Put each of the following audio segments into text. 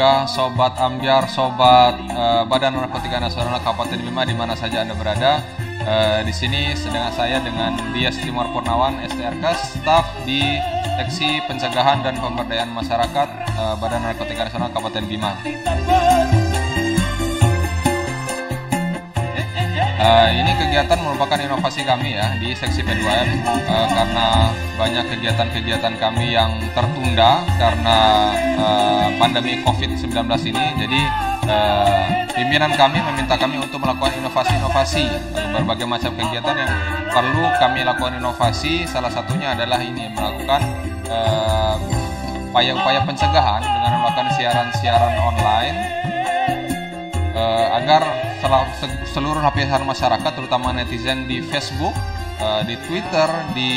Sobat ambiar, sobat uh, Badan Narkotika Nasional Kabupaten Bima di mana saja anda berada. Uh, di sini sedang saya dengan Dias Timur Purnawan, STRK, staf di Seksi Pencegahan dan Pemberdayaan Masyarakat uh, Badan Narkotika Nasional Kabupaten Bima. Uh, ini kegiatan merupakan inovasi kami ya di seksi P2M uh, karena banyak kegiatan-kegiatan kami yang tertunda karena uh, pandemi COVID-19 ini. Jadi uh, pimpinan kami meminta kami untuk melakukan inovasi-inovasi berbagai macam kegiatan yang perlu kami lakukan inovasi. Salah satunya adalah ini melakukan upaya-upaya uh, pencegahan dengan melakukan siaran-siaran online uh, agar seluruh lapisan masyarakat terutama netizen di Facebook, uh, di Twitter, di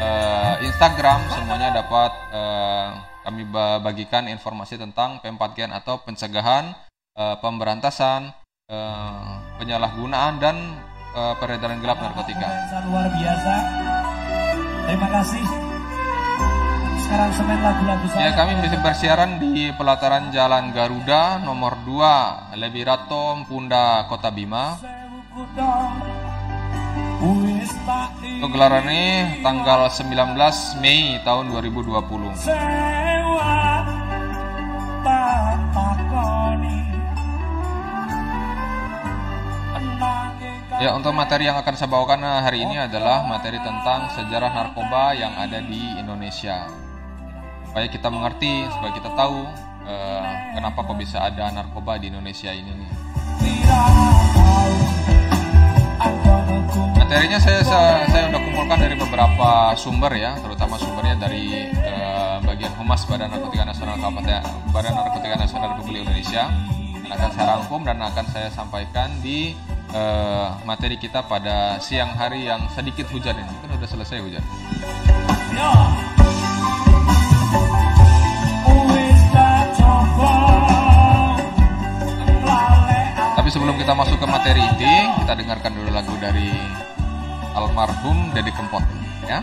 uh, Instagram semuanya dapat uh, kami bagikan informasi tentang P4GN atau pencegahan, uh, pemberantasan, uh, penyalahgunaan dan uh, peredaran gelap narkotika. Luar biasa. Terima kasih sekarang semen lagu-lagu saya. Ya, kami bisa bersiaran di pelataran Jalan Garuda nomor 2, Lebirato, Punda, Kota Bima. Untuk gelaran ini tanggal 19 Mei tahun 2020. Ya, untuk materi yang akan saya bawakan hari ini adalah materi tentang sejarah narkoba yang ada di Indonesia supaya kita mengerti supaya kita tahu uh, kenapa kok bisa ada narkoba di Indonesia ini nih. Materinya saya, saya saya kumpulkan dari beberapa sumber ya, terutama sumbernya dari uh, bagian humas Badan Narkotika Nasional Kabupaten Badan Narkotika Nasional Republik Indonesia. Akan saya rangkum dan akan saya sampaikan di uh, materi kita pada siang hari yang sedikit hujan ini. Kan udah selesai hujan. Tapi sebelum kita masuk ke materi inti, kita dengarkan dulu lagu dari almarhum Deddy Kempot, ya.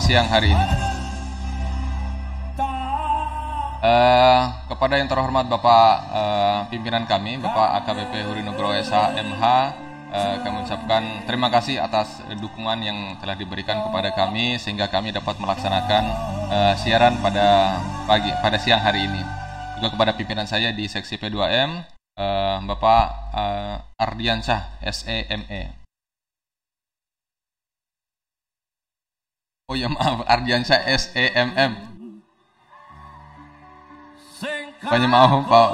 Siang hari ini. Eh, kepada yang terhormat Bapak eh, pimpinan kami, Bapak AKBP Huri Nugroho SH MH, eh, kami ucapkan terima kasih atas dukungan yang telah diberikan kepada kami sehingga kami dapat melaksanakan eh, siaran pada pagi pada siang hari ini. Juga kepada pimpinan saya di seksi P2M, eh, Bapak eh, Ardiansyah SEME. Oh ya maaf, Ardiansyah SEMM. Banyak maaf Pak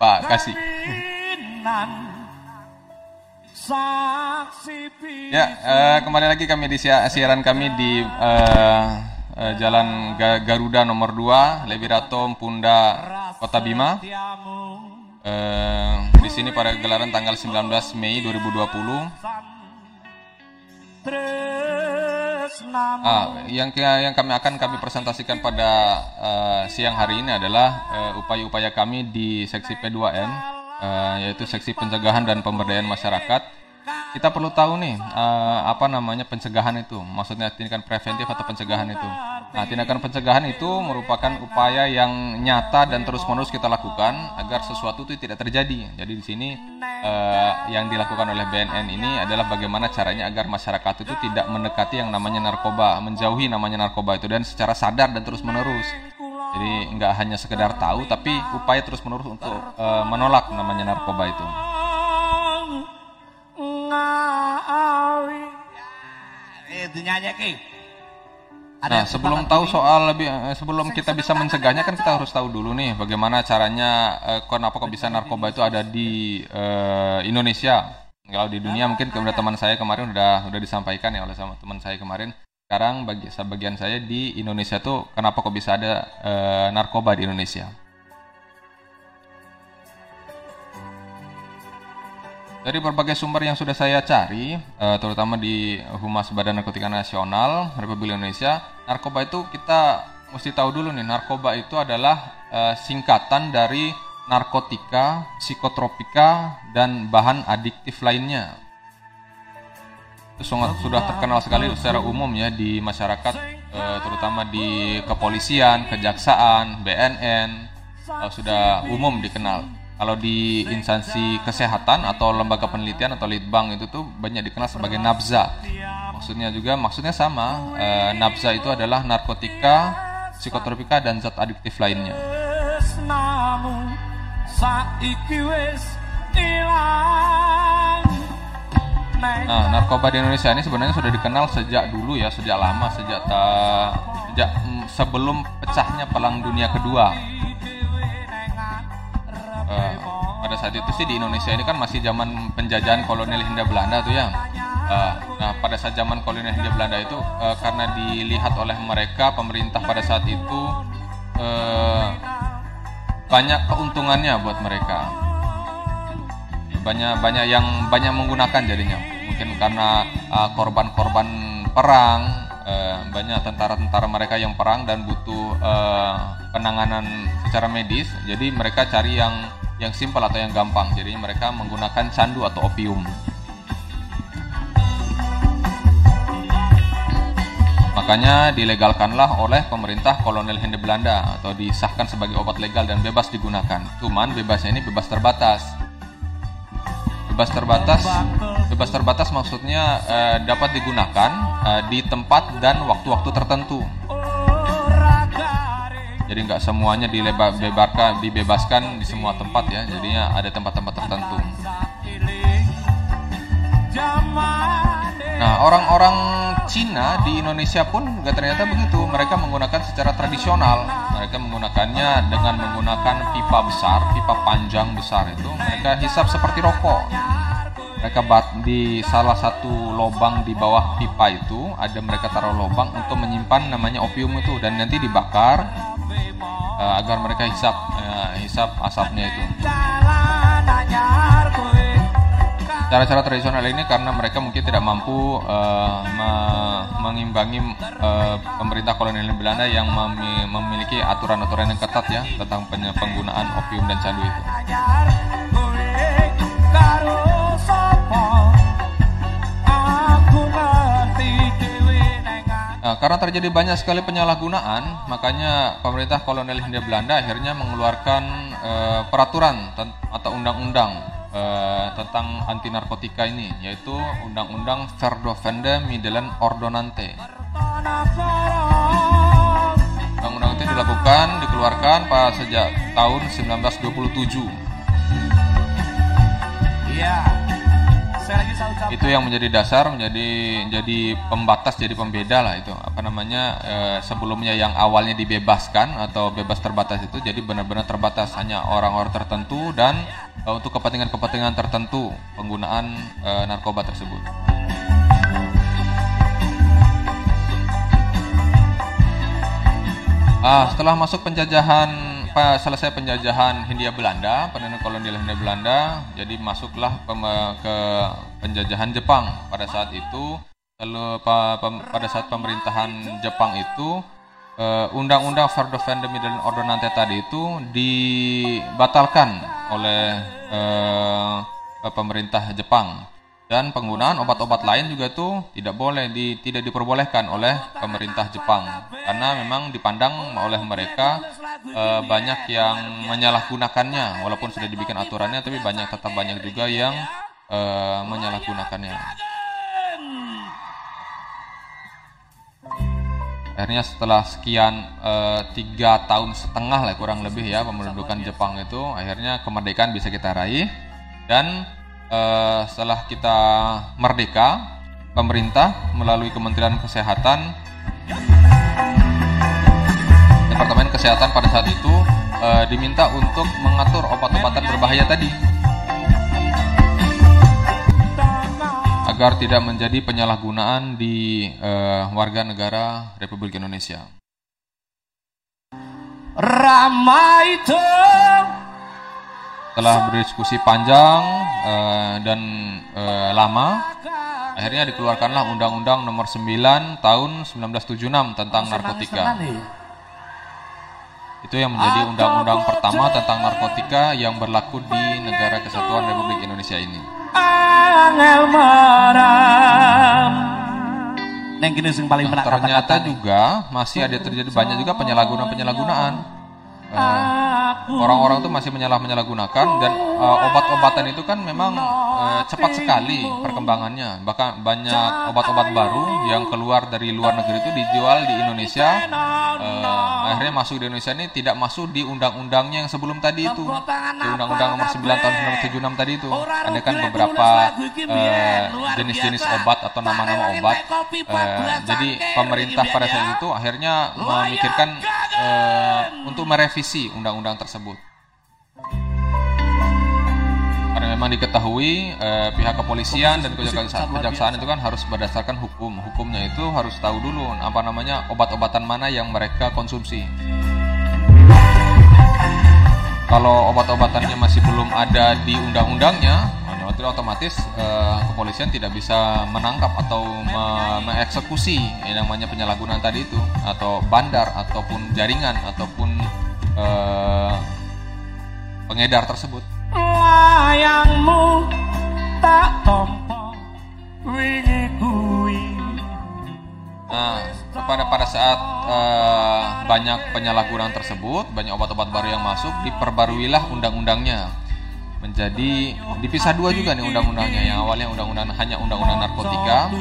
Pak kasih. Ya, eh, kembali lagi kami di sia- siaran kami di eh, eh, Jalan Ga- Garuda nomor 2, Lebirato, Punda, Kota Bima. Eh, di sini pada gelaran tanggal 19 Mei 2020. Ah, yang yang kami akan kami presentasikan pada eh, siang hari ini adalah eh, upaya-upaya kami di seksi P2M eh, yaitu seksi pencegahan dan pemberdayaan masyarakat. Kita perlu tahu nih eh, apa namanya pencegahan itu. Maksudnya tindakan preventif atau pencegahan itu. Nah, tindakan pencegahan itu merupakan upaya yang nyata dan terus-menerus kita lakukan agar sesuatu itu tidak terjadi. Jadi di sini eh, yang dilakukan oleh BNN ini adalah bagaimana caranya agar masyarakat itu tidak mendekati yang namanya narkoba, menjauhi namanya narkoba itu dan secara sadar dan terus-menerus. Jadi nggak hanya sekedar tahu, tapi upaya terus-menerus untuk eh, menolak namanya narkoba itu. Itu nyanyi ki. Nah, sebelum tahu soal lebih eh, sebelum kita bisa mencegahnya kan kita harus tahu dulu nih bagaimana caranya eh, kenapa kok bisa narkoba itu ada di eh, Indonesia. Kalau di dunia mungkin kepada teman saya kemarin udah udah disampaikan ya oleh sama teman saya kemarin. Sekarang bagi sebagian saya di Indonesia tuh kenapa kok bisa ada eh, narkoba di Indonesia? Dari berbagai sumber yang sudah saya cari, eh, terutama di Humas Badan Narkotika Nasional Republik Indonesia, narkoba itu kita mesti tahu dulu nih, narkoba itu adalah eh, singkatan dari narkotika, psikotropika, dan bahan adiktif lainnya. Itu sudah terkenal sekali secara umum ya di masyarakat, eh, terutama di kepolisian, kejaksaan, BNN, eh, sudah umum dikenal. Kalau di instansi kesehatan atau lembaga penelitian atau litbang itu tuh banyak dikenal sebagai nabza. Maksudnya juga maksudnya sama. Eh, nabza itu adalah narkotika, psikotropika dan zat adiktif lainnya. Nah, narkoba di Indonesia ini sebenarnya sudah dikenal sejak dulu ya, sejak lama, sejak ta, sejak mm, sebelum pecahnya Perang Dunia Kedua. Eh, pada saat itu sih di Indonesia ini kan masih zaman penjajahan kolonial Hindia Belanda tuh ya. Eh, nah pada saat zaman kolonial Hindia Belanda itu eh, karena dilihat oleh mereka pemerintah pada saat itu eh, banyak keuntungannya buat mereka. Banyak banyak yang banyak menggunakan jadinya. Mungkin karena korban-korban perang eh, banyak tentara-tentara mereka yang perang dan butuh eh, penanganan secara medis. Jadi mereka cari yang yang simpel atau yang gampang. Jadi mereka menggunakan candu atau opium. Makanya dilegalkanlah oleh pemerintah kolonial Hindia Belanda atau disahkan sebagai obat legal dan bebas digunakan. Cuman bebasnya ini bebas terbatas. Bebas terbatas, bebas terbatas maksudnya eh, dapat digunakan eh, di tempat dan waktu-waktu tertentu. Jadi nggak semuanya dilebarkan, dibebaskan di semua tempat ya. Jadinya ada tempat-tempat tertentu. Nah, orang-orang Cina di Indonesia pun nggak ternyata begitu. Mereka menggunakan secara tradisional. Mereka menggunakannya dengan menggunakan pipa besar, pipa panjang besar itu. Mereka hisap seperti rokok. Mereka bat di salah satu lubang di bawah pipa itu ada mereka taruh lubang untuk menyimpan namanya opium itu dan nanti dibakar uh, agar mereka hisap uh, hisap asapnya itu. Cara-cara tradisional ini karena mereka mungkin tidak mampu uh, me mengimbangi uh, pemerintah kolonial Belanda yang mem memiliki aturan-aturan yang ketat ya tentang penggunaan opium dan candu itu. Nah, karena terjadi banyak sekali penyalahgunaan, makanya pemerintah kolonial Hindia Belanda akhirnya mengeluarkan eh, peraturan atau undang-undang eh, tentang anti narkotika ini, yaitu Undang-Undang Verdovende Middelen Ordonante. Undang-undang itu dilakukan, dikeluarkan pada sejak tahun 1927. Itu yang menjadi dasar menjadi jadi pembatas jadi pembeda lah itu. Apa namanya e, sebelumnya yang awalnya dibebaskan atau bebas terbatas itu jadi benar-benar terbatas. Hanya orang-orang tertentu dan e, untuk kepentingan-kepentingan tertentu penggunaan e, narkoba tersebut. Ah, setelah masuk penjajahan pas selesai penjajahan Hindia Belanda, penenun kolonial Hindia Belanda, jadi masuklah ke penjajahan Jepang. Pada saat itu, lalu pada saat pemerintahan Jepang itu, eh, undang-undang Verdovende Middle Ordonance tadi itu dibatalkan oleh eh, pemerintah Jepang dan penggunaan obat-obat lain juga tuh tidak boleh di, tidak diperbolehkan oleh pemerintah Jepang karena memang dipandang oleh mereka e, banyak yang menyalahgunakannya walaupun sudah dibikin aturannya tapi banyak tetap banyak juga yang e, menyalahgunakannya. Akhirnya setelah sekian e, tiga tahun setengah lah kurang lebih ya pemerdukan Jepang itu akhirnya kemerdekaan bisa kita raih. Dan uh, setelah kita merdeka, pemerintah melalui Kementerian Kesehatan, Kesehatan pada saat itu uh, diminta untuk mengatur obat-obatan berbahaya tadi agar tidak menjadi penyalahgunaan di uh, warga negara Republik Indonesia. Ramai setelah berdiskusi panjang uh, dan uh, lama, akhirnya dikeluarkanlah Undang-Undang Nomor 9 Tahun 1976 tentang narkotika. Itu yang menjadi undang-undang pertama tentang narkotika yang berlaku di negara kesatuan Republik Indonesia ini. Nah, ternyata juga masih ada terjadi banyak juga penyalahgunaan-penyalahgunaan orang-orang uh, tuh masih menyalah menyalahgunakan dan uh, obat-obatan itu kan memang uh, cepat sekali perkembangannya. Bahkan banyak obat-obat baru yang keluar dari luar negeri itu dijual di Indonesia. Uh, akhirnya masuk di Indonesia ini tidak masuk di undang-undangnya yang sebelum tadi itu. Di undang-undang nomor 9 tahun 1976 tadi itu. Ada kan beberapa jenis-jenis uh, obat atau nama-nama obat. Uh, jadi pemerintah pada saat itu akhirnya memikirkan uh, untuk merevisi undang-undang tersebut. Karena memang diketahui eh, pihak kepolisian dan kejaksaan, kejaksaan itu kan harus berdasarkan hukum. Hukumnya itu harus tahu dulu apa namanya obat-obatan mana yang mereka konsumsi. Kalau obat-obatannya masih belum ada di undang-undangnya, otomatis eh, kepolisian tidak bisa menangkap atau me mengeksekusi yang namanya penyalahgunaan tadi itu atau bandar ataupun jaringan ataupun eh, pengedar tersebut. Wayangmu tak tompo Nah, pada pada saat uh, banyak penyalahgunaan tersebut, banyak obat-obat baru yang masuk, diperbaruilah undang-undangnya menjadi dipisah dua juga nih undang-undangnya. Yang awalnya undang-undang hanya undang-undang narkotika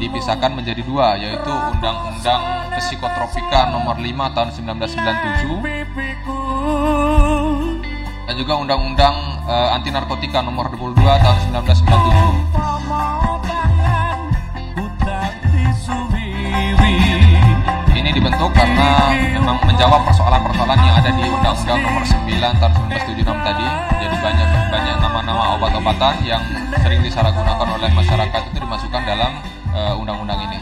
dipisahkan menjadi dua yaitu undang-undang psikotropika nomor 5 tahun 1997 dan juga undang-undang uh, anti narkotika nomor 22 tahun 1997 ini dibentuk karena memang menjawab persoalan-persoalan yang ada di undang-undang nomor 9 tahun 1976 tadi jadi banyak banyak nama-nama obat-obatan yang sering disalahgunakan oleh masyarakat itu dimasukkan dalam uh, undang-undang ini.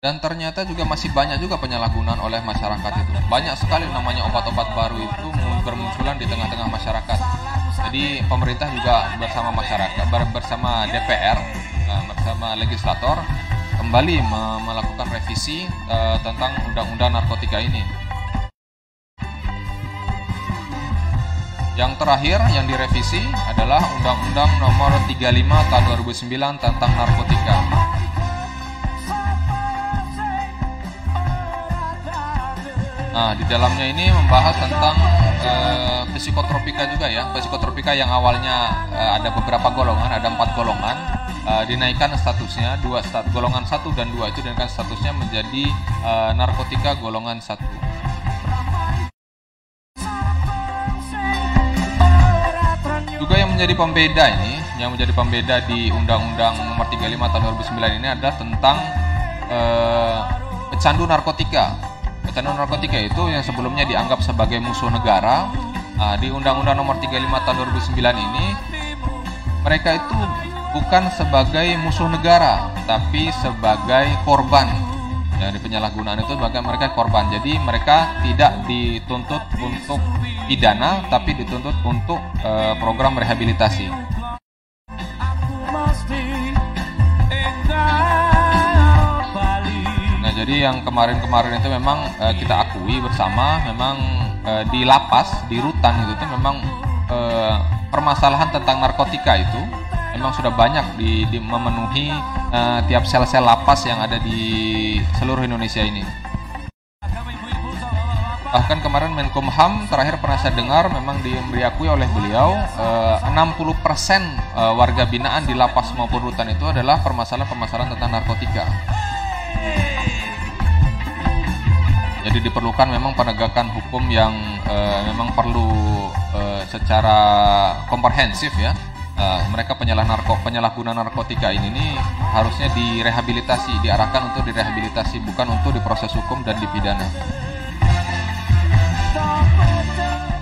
Dan ternyata juga masih banyak juga penyalahgunaan oleh masyarakat itu. Banyak sekali namanya obat-obat baru itu bermunculan di tengah-tengah masyarakat. Jadi pemerintah juga bersama masyarakat, bersama DPR, eh, bersama legislator kembali melakukan revisi uh, tentang undang-undang narkotika ini. Yang terakhir yang direvisi adalah Undang-Undang Nomor 35 Tahun 2009 tentang narkotika. Nah, di dalamnya ini membahas tentang eh, psikotropika juga ya. Psikotropika yang awalnya eh, ada beberapa golongan, ada empat golongan, eh, dinaikkan statusnya dua stat golongan satu dan dua itu dinaikkan statusnya menjadi eh, narkotika golongan satu. Juga yang menjadi pembeda ini, yang menjadi pembeda di Undang-Undang Nomor 35 Tahun 2009 ini adalah tentang eh, pecandu narkotika. Pecandu narkotika itu yang sebelumnya dianggap sebagai musuh negara. Nah, di Undang-Undang Nomor 35 Tahun 2009 ini mereka itu bukan sebagai musuh negara, tapi sebagai korban dari penyalahgunaan itu bahkan mereka korban. Jadi mereka tidak dituntut untuk pidana, tapi dituntut untuk eh, program rehabilitasi. Jadi yang kemarin-kemarin itu memang eh, kita akui bersama, memang eh, di lapas, di rutan itu tuh memang eh, permasalahan tentang narkotika itu memang sudah banyak di, di memenuhi eh, tiap sel-sel lapas yang ada di seluruh Indonesia ini. Bahkan kemarin Menkumham terakhir pernah saya dengar memang diberi akui oleh beliau eh, 60% eh, warga binaan di lapas maupun rutan itu adalah permasalahan-permasalahan tentang narkotika. Jadi diperlukan memang penegakan hukum yang eh, memang perlu eh, secara komprehensif ya. Eh, mereka penyalah narko penyalahguna narkotika ini nih harusnya direhabilitasi, diarahkan untuk direhabilitasi bukan untuk diproses hukum dan dipidana.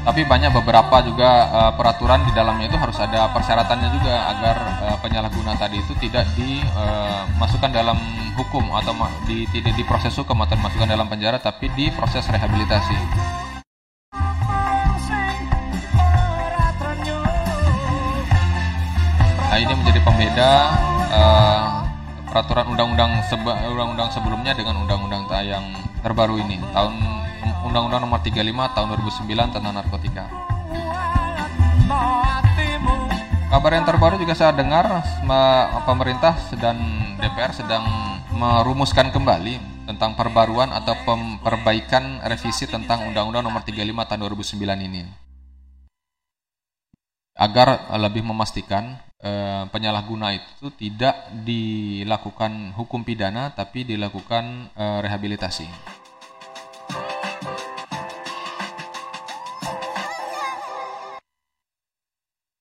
Tapi banyak beberapa juga eh, peraturan di dalamnya itu harus ada persyaratannya juga agar eh, penyalahguna tadi itu tidak dimasukkan dalam hukum atau di, tidak diproses hukum atau dimasukkan dalam penjara tapi diproses rehabilitasi. Nah ini menjadi pembeda eh, peraturan undang-undang seba- undang-undang sebelumnya dengan undang-undang yang terbaru ini tahun undang-undang nomor 35 tahun 2009 tentang narkotika. Kabar yang terbaru juga saya dengar me- pemerintah dan DPR sedang merumuskan kembali tentang perbaruan atau perbaikan revisi tentang Undang-Undang Nomor 35 Tahun 2009 ini agar eh, lebih memastikan eh, penyalahguna itu tidak dilakukan hukum pidana tapi dilakukan eh, rehabilitasi.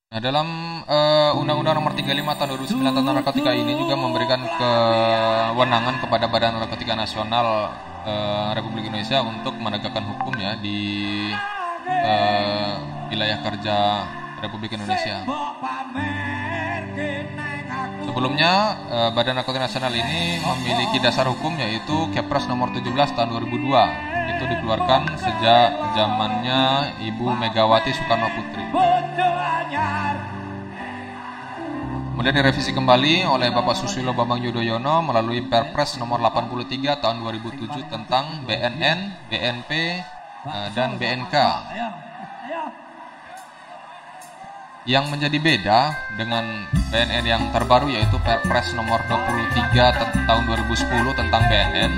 Nah, dalam eh, Undang-Undang Nomor 35 Tahun 2009 tentang narkotika ini juga memberikan kewenangan kepada Badan Narkotika Nasional eh, Republik Indonesia untuk menegakkan hukum ya di eh, wilayah kerja Republik Indonesia. Sebelumnya eh, Badan Narkotika Nasional ini memiliki dasar hukum yaitu Kepres Nomor 17 Tahun 2002. Itu dikeluarkan sejak zamannya Ibu Megawati Soekarno Putri. Kemudian direvisi kembali oleh Bapak Susilo Bambang Yudhoyono melalui Perpres nomor 83 tahun 2007 tentang BNN, BNP, eh, dan BNK. Yang menjadi beda dengan BNN yang terbaru yaitu Perpres nomor 23 te- tahun 2010 tentang BNN.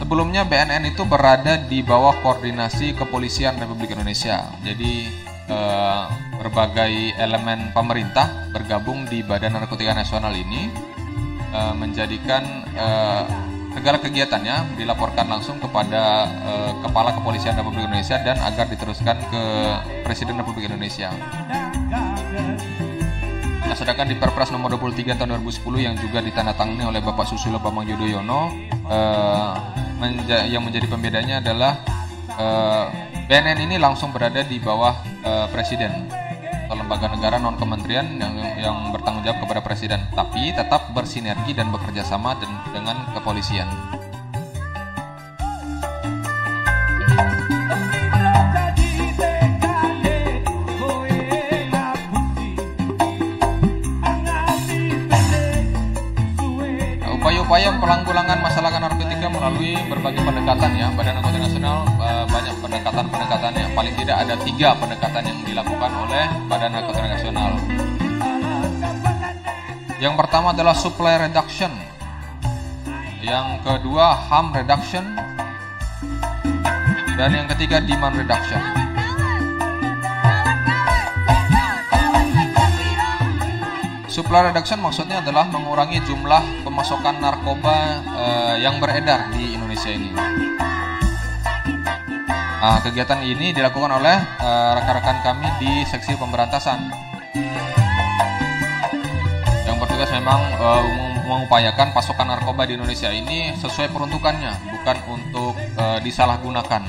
Sebelumnya BNN itu berada di bawah koordinasi Kepolisian Republik Indonesia. Jadi eh, berbagai elemen pemerintah bergabung di Badan Narkotika Nasional ini eh, menjadikan eh, segala kegiatannya dilaporkan langsung kepada eh, Kepala Kepolisian Republik Indonesia dan agar diteruskan ke Presiden Republik Indonesia. Nah, sedangkan di Perpres nomor 23 tahun 2010 yang juga ditandatangani oleh Bapak Susilo Bambang Yudhoyono eh, menja- yang menjadi pembedanya adalah eh, BNN ini langsung berada di bawah presiden lembaga negara non kementerian yang yang bertanggung jawab kepada presiden, tapi tetap bersinergi dan bekerja sama den- dengan kepolisian. Upaya-upaya pelanggulangan masalah berbagai pendekatan ya. Badan Narkotika Nasional uh, banyak pendekatan-pendekatannya paling tidak ada tiga pendekatan yang dilakukan oleh Badan Narkotika Nasional. Yang pertama adalah supply reduction. Yang kedua harm reduction. Dan yang ketiga demand reduction. Supply reduction maksudnya adalah mengurangi jumlah pemasukan narkoba uh, yang beredar di Indonesia ini. Nah, kegiatan ini dilakukan oleh eh, rekan-rekan uh, kami di seksi pemberantasan yang bertugas memang uh, mengupayakan pasokan narkoba di Indonesia ini sesuai peruntukannya, bukan untuk uh, disalahgunakan.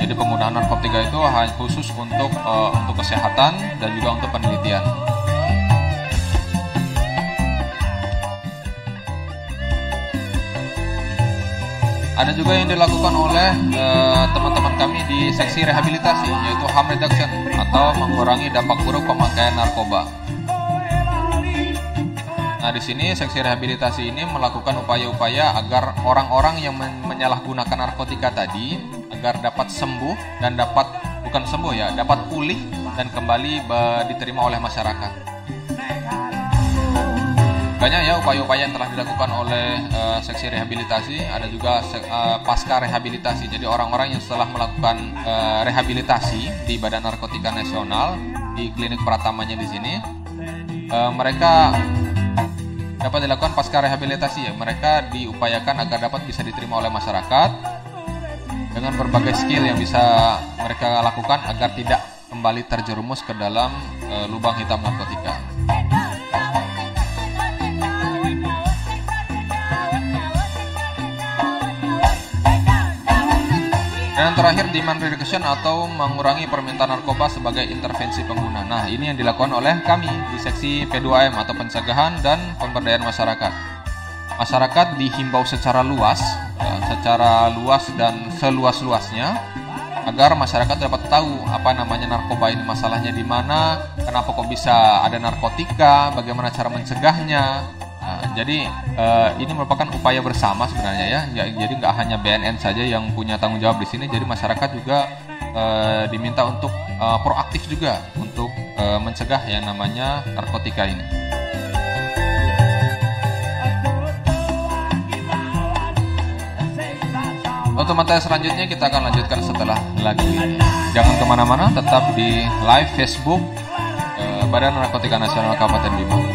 Jadi penggunaan narkotika itu hanya khusus untuk uh, untuk kesehatan dan juga untuk penelitian. Ada juga yang dilakukan oleh eh, teman-teman uh, kami di seksi rehabilitasi yaitu harm reduction atau mengurangi dampak buruk pemakaian narkoba. Nah, di sini seksi rehabilitasi ini melakukan upaya-upaya agar orang-orang yang men menyalahgunakan narkotika tadi agar dapat sembuh dan dapat bukan sembuh ya, dapat pulih dan kembali diterima oleh masyarakat. Banyak ya upaya-upaya yang telah dilakukan oleh uh, seksi rehabilitasi, ada juga uh, pasca rehabilitasi. Jadi orang-orang yang setelah melakukan uh, rehabilitasi di Badan Narkotika Nasional di klinik Pratamanya di sini, uh, mereka dapat dilakukan pasca rehabilitasi ya. Mereka diupayakan agar dapat bisa diterima oleh masyarakat dengan berbagai skill yang bisa mereka lakukan agar tidak kembali terjerumus ke dalam e, lubang hitam narkotika. Dan yang terakhir demand reduction atau mengurangi permintaan narkoba sebagai intervensi pengguna. Nah, ini yang dilakukan oleh kami di seksi P2M atau pencegahan dan pemberdayaan masyarakat. Masyarakat dihimbau secara luas, ya, secara luas dan seluas-luasnya agar masyarakat dapat tahu apa namanya narkoba ini masalahnya di mana, kenapa kok bisa ada narkotika, bagaimana cara mencegahnya, Nah, jadi uh, ini merupakan upaya bersama sebenarnya ya. ya jadi nggak hanya BNN saja yang punya tanggung jawab di sini. Jadi masyarakat juga uh, diminta untuk uh, proaktif juga untuk uh, mencegah yang namanya narkotika ini. Untuk materi selanjutnya kita akan lanjutkan setelah lagu ini. Jangan ke mana-mana, tetap di live Facebook Badan Narkotika Nasional Kabupaten Bima.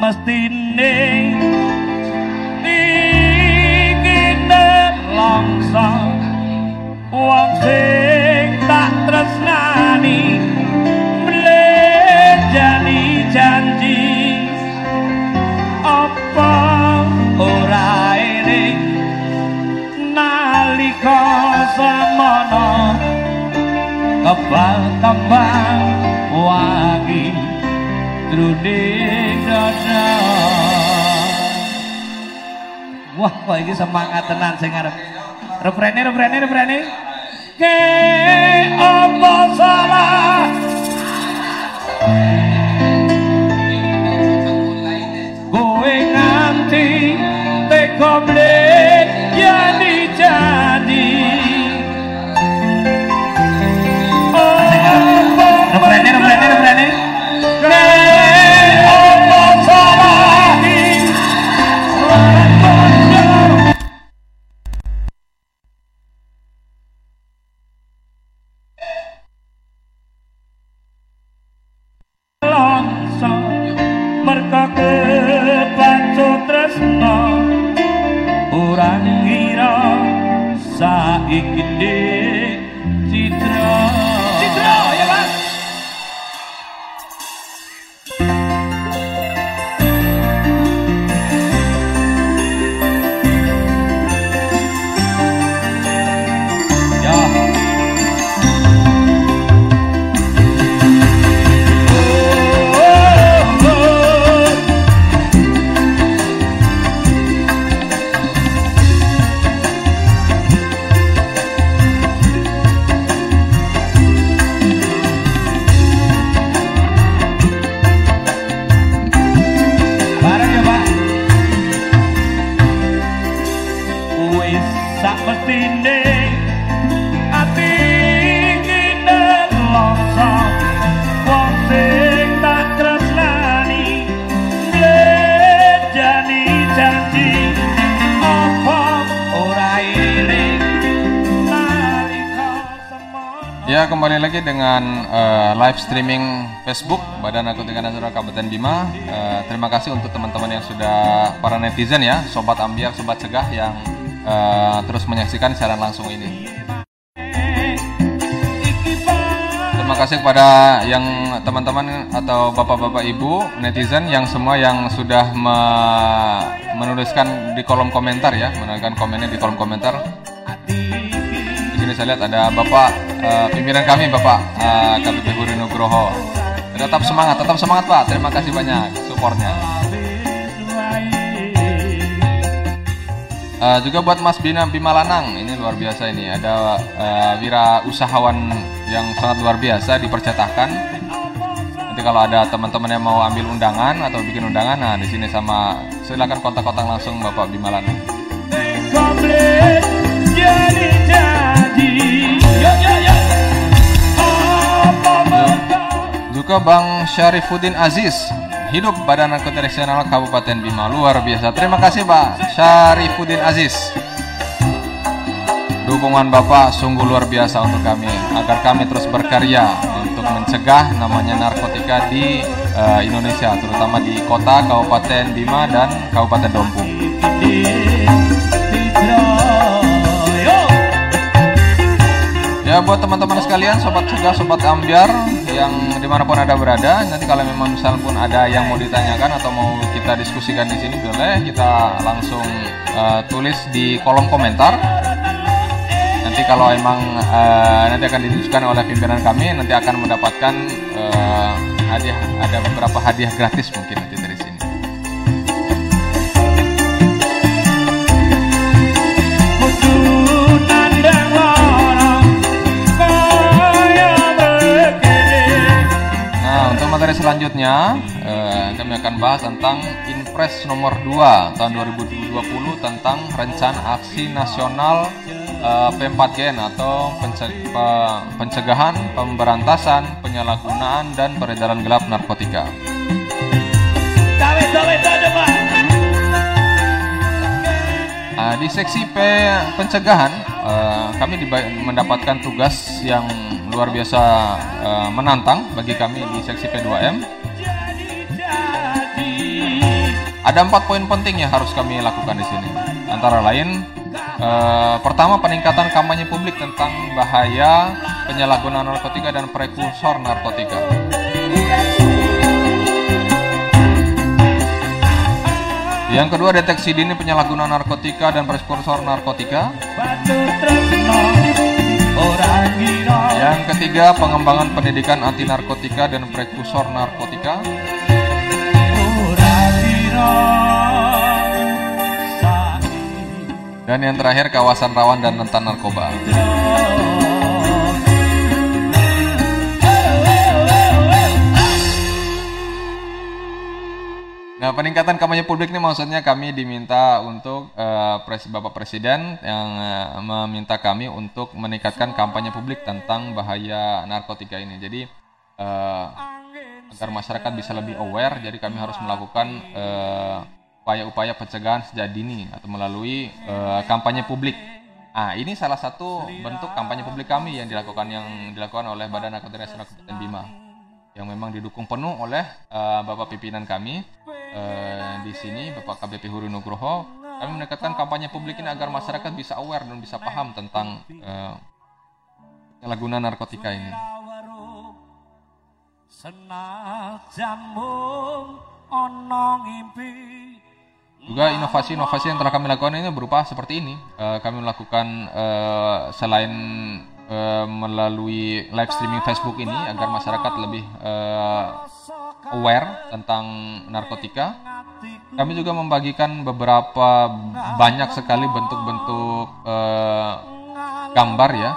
must in kok iki semangat tenan sing arep refrene refrene refrene. Ke apa salah? Kowe nganti teko mlek jadi. Jadi refrene refrene refrene dengan uh, live streaming Facebook Badan Narkotika Nasional Kabupaten Bima. Uh, terima kasih untuk teman-teman yang sudah para netizen ya, sobat ambiar, sobat cegah yang uh, terus menyaksikan siaran langsung ini. Terima kasih kepada yang teman-teman atau bapak-bapak ibu netizen yang semua yang sudah me menuliskan di kolom komentar ya, menuliskan komennya di kolom komentar sini saya lihat ada Bapak uh, pimpinan kami Bapak uh, KBP Huri Nugroho. Tetap semangat, tetap semangat Pak. Terima kasih banyak supportnya. Uh, juga buat Mas Bina Bimalanang, ini luar biasa ini. Ada uh, wira usahawan yang sangat luar biasa dipercetakan. Nanti kalau ada teman-teman yang mau ambil undangan atau bikin undangan, nah di sini sama silakan kontak-kontak langsung Bapak Bimalanang. Juga Bang Syarifuddin Aziz Hidup Badan Narkotika Nasional Kabupaten Bima Luar biasa. Terima kasih Pak Syarifuddin Aziz. Dukungan Bapak sungguh luar biasa untuk kami Agar kami terus berkarya Untuk mencegah namanya narkotika di uh, Indonesia Terutama di kota, Kabupaten Bima, dan Kabupaten Dompu Ya buat teman-teman sekalian, sobat juga sobat ambiar yang di mana pun ada berada, nanti kalau memang misal pun ada yang mau ditanyakan atau mau kita diskusikan di sini, boleh kita langsung uh, tulis di kolom komentar. Nanti kalau emang uh, nanti akan didiskusikan oleh pimpinan kami, nanti akan mendapatkan uh, hadiah, ada beberapa hadiah gratis mungkin nanti selanjutnya eh, kami akan bahas tentang Inpres nomor 2 tahun 2020 tentang rencana aksi nasional eh, P4GN atau pencegahan, pemberantasan, penyalahgunaan dan peredaran gelap narkotika. Nah, di seksi P pencegahan eh, kami mendapatkan tugas yang luar biasa uh, menantang bagi kami di seksi P2M. Ada empat poin penting yang harus kami lakukan di sini. Antara lain, uh, pertama peningkatan kampanye publik tentang bahaya penyalahgunaan narkotika dan prekursor narkotika. Yang kedua, deteksi dini penyalahgunaan narkotika dan prekursor narkotika. Yang ketiga, pengembangan pendidikan anti narkotika dan prekursor narkotika. Dan yang terakhir, kawasan rawan dan rentan narkoba. Nah, peningkatan kampanye publik ini maksudnya kami diminta untuk uh, Bapak Presiden yang uh, meminta kami untuk meningkatkan kampanye publik tentang bahaya narkotika ini. Jadi uh, agar masyarakat bisa lebih aware, jadi kami harus melakukan upaya-upaya uh, pencegahan sejak dini atau melalui uh, kampanye publik. Nah, ini salah satu bentuk kampanye publik kami yang dilakukan yang dilakukan oleh Badan Narkotika Nasional Kabupaten Bima yang memang didukung penuh oleh uh, Bapak pimpinan kami uh, di sini Bapak KBP Huru Nugroho kami mendekatkan kampanye publik ini agar masyarakat bisa aware dan bisa paham tentang uh, narkotika ini. Juga inovasi-inovasi yang telah kami lakukan ini berupa seperti ini. Uh, kami melakukan uh, selain uh, melalui live streaming Facebook ini agar masyarakat lebih uh, aware tentang narkotika. Kami juga membagikan beberapa banyak sekali bentuk-bentuk uh, gambar ya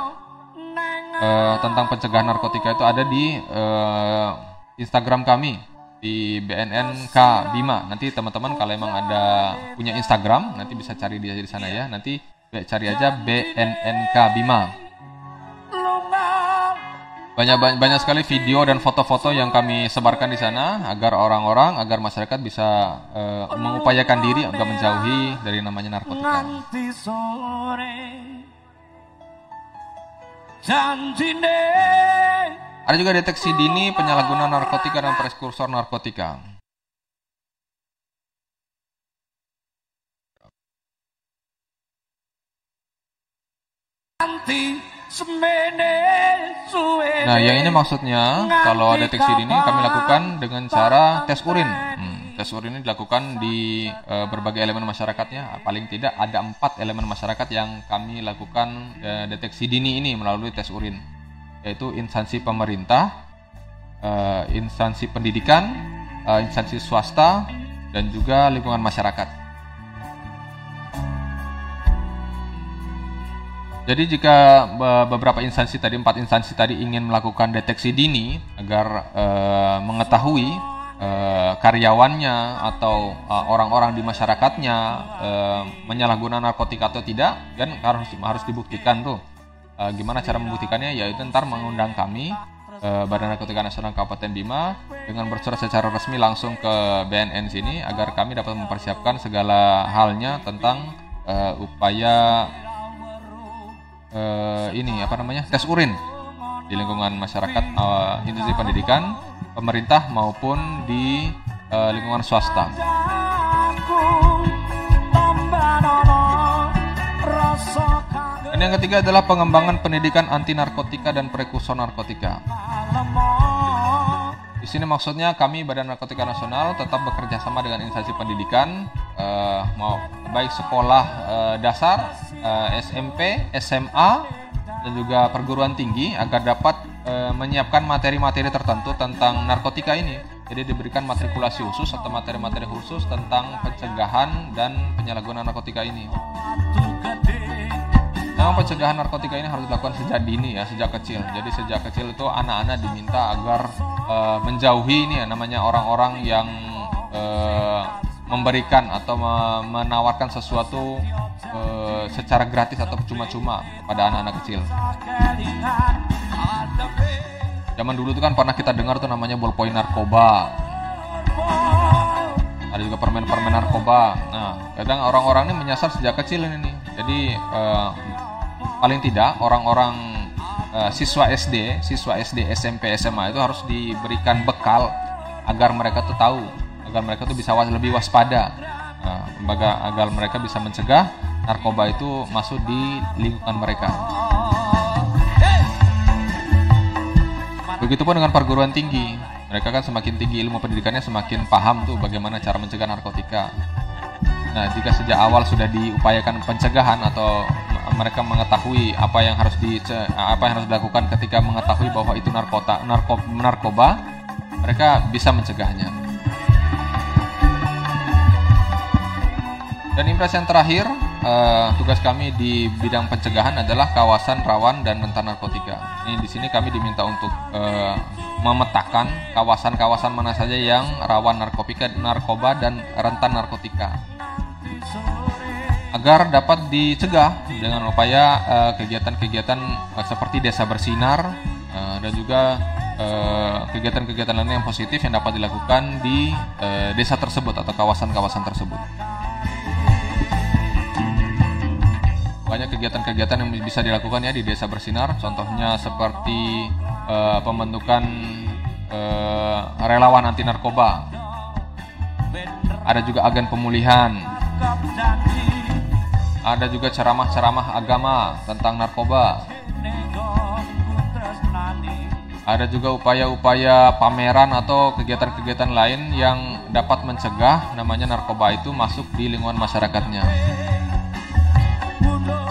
uh, tentang pencegahan narkotika itu ada di uh, Instagram kami di BNNK Bima. Nanti teman-teman kalau emang ada punya Instagram nanti bisa cari dia di sana ya. Nanti cari aja BNNK Bima banyak banyak sekali video dan foto-foto yang kami sebarkan di sana agar orang-orang agar masyarakat bisa uh, mengupayakan diri agar menjauhi dari namanya narkotika. janjine Ada juga deteksi dini penyalahgunaan narkotika dan prekursor narkotika. anti semene suwe Nah, yang ini maksudnya kalau deteksi dini kami lakukan dengan cara tes urin. Hmm, tes urin ini dilakukan di eh, berbagai elemen masyarakatnya. Paling tidak ada empat elemen masyarakat yang kami lakukan eh, deteksi dini ini melalui tes urin, yaitu instansi pemerintah, eh, instansi pendidikan, eh, instansi swasta, dan juga lingkungan masyarakat. Jadi jika be- beberapa instansi tadi empat instansi tadi ingin melakukan deteksi dini agar eh, mengetahui eh, karyawannya atau eh, orang-orang di masyarakatnya menyalahgunakan narkotika atau tidak, kan harus harus dibuktikan tuh. Gimana cara membuktikannya? Yaitu ntar mengundang kami Badan Narkotika Nasional Kabupaten Bima dengan bersurat secara resmi langsung ke BNN sini agar kami dapat mempersiapkan segala halnya tentang eh, upaya eh, ini apa namanya tes urin di lingkungan masyarakat eh, industri pendidikan pemerintah maupun di eh, lingkungan swasta. Dan yang ketiga adalah pengembangan pendidikan anti narkotika dan prekursor narkotika di sini maksudnya kami Badan Narkotika Nasional tetap bekerja sama dengan instansi pendidikan eh, mau baik sekolah eh, dasar, eh, SMP, SMA dan juga perguruan tinggi agar dapat eh, menyiapkan materi-materi tertentu tentang narkotika ini. Jadi diberikan matrikulasi khusus atau materi-materi khusus tentang pencegahan dan penyalahgunaan narkotika ini. Memang pencegahan narkotika ini harus dilakukan sejak dini ya, sejak kecil. Jadi sejak kecil itu anak-anak diminta agar eh, menjauhi ini ya namanya orang-orang yang eh, memberikan atau me- menawarkan sesuatu eh, secara gratis atau cuma-cuma pada anak-anak kecil. Zaman dulu itu kan pernah kita dengar tuh namanya ballpoint narkoba. Ada juga permen-permen narkoba. Nah, kadang orang-orang ini menyasar sejak kecil ini nih. Jadi eh, paling tidak orang-orang eh, siswa SD, siswa SD, SMP, SMA itu harus diberikan bekal agar mereka tuh tahu, agar mereka tuh bisa was- lebih waspada, Nah, agar, agar mereka bisa mencegah narkoba itu masuk di lingkungan mereka. Begitupun dengan perguruan tinggi. Mereka kan semakin tinggi ilmu pendidikannya semakin paham tuh bagaimana cara mencegah narkotika. Nah, jika sejak awal sudah diupayakan pencegahan atau mereka mengetahui apa yang harus di apa yang harus dilakukan ketika mengetahui bahwa itu narkota narko, narkoba, mereka bisa mencegahnya. Dan impres yang terakhir, eh, tugas kami di bidang pencegahan adalah kawasan rawan dan rentan narkotika. Ini di sini kami diminta untuk eh, memetakan kawasan-kawasan mana saja yang rawan narkotika, narkoba dan rentan narkotika agar dapat dicegah dengan upaya eh, kegiatan-kegiatan eh, seperti desa bersinar eh, dan juga kegiatan-kegiatan lain yang positif yang dapat dilakukan di desa tersebut atau kawasan-kawasan tersebut. banyak kegiatan-kegiatan yang bisa dilakukan ya di desa bersinar. Contohnya seperti pembentukan relawan anti narkoba. Ada juga agen pemulihan ada juga ceramah-ceramah agama tentang narkoba ada juga upaya-upaya pameran atau kegiatan-kegiatan lain yang dapat mencegah namanya narkoba itu masuk di lingkungan masyarakatnya.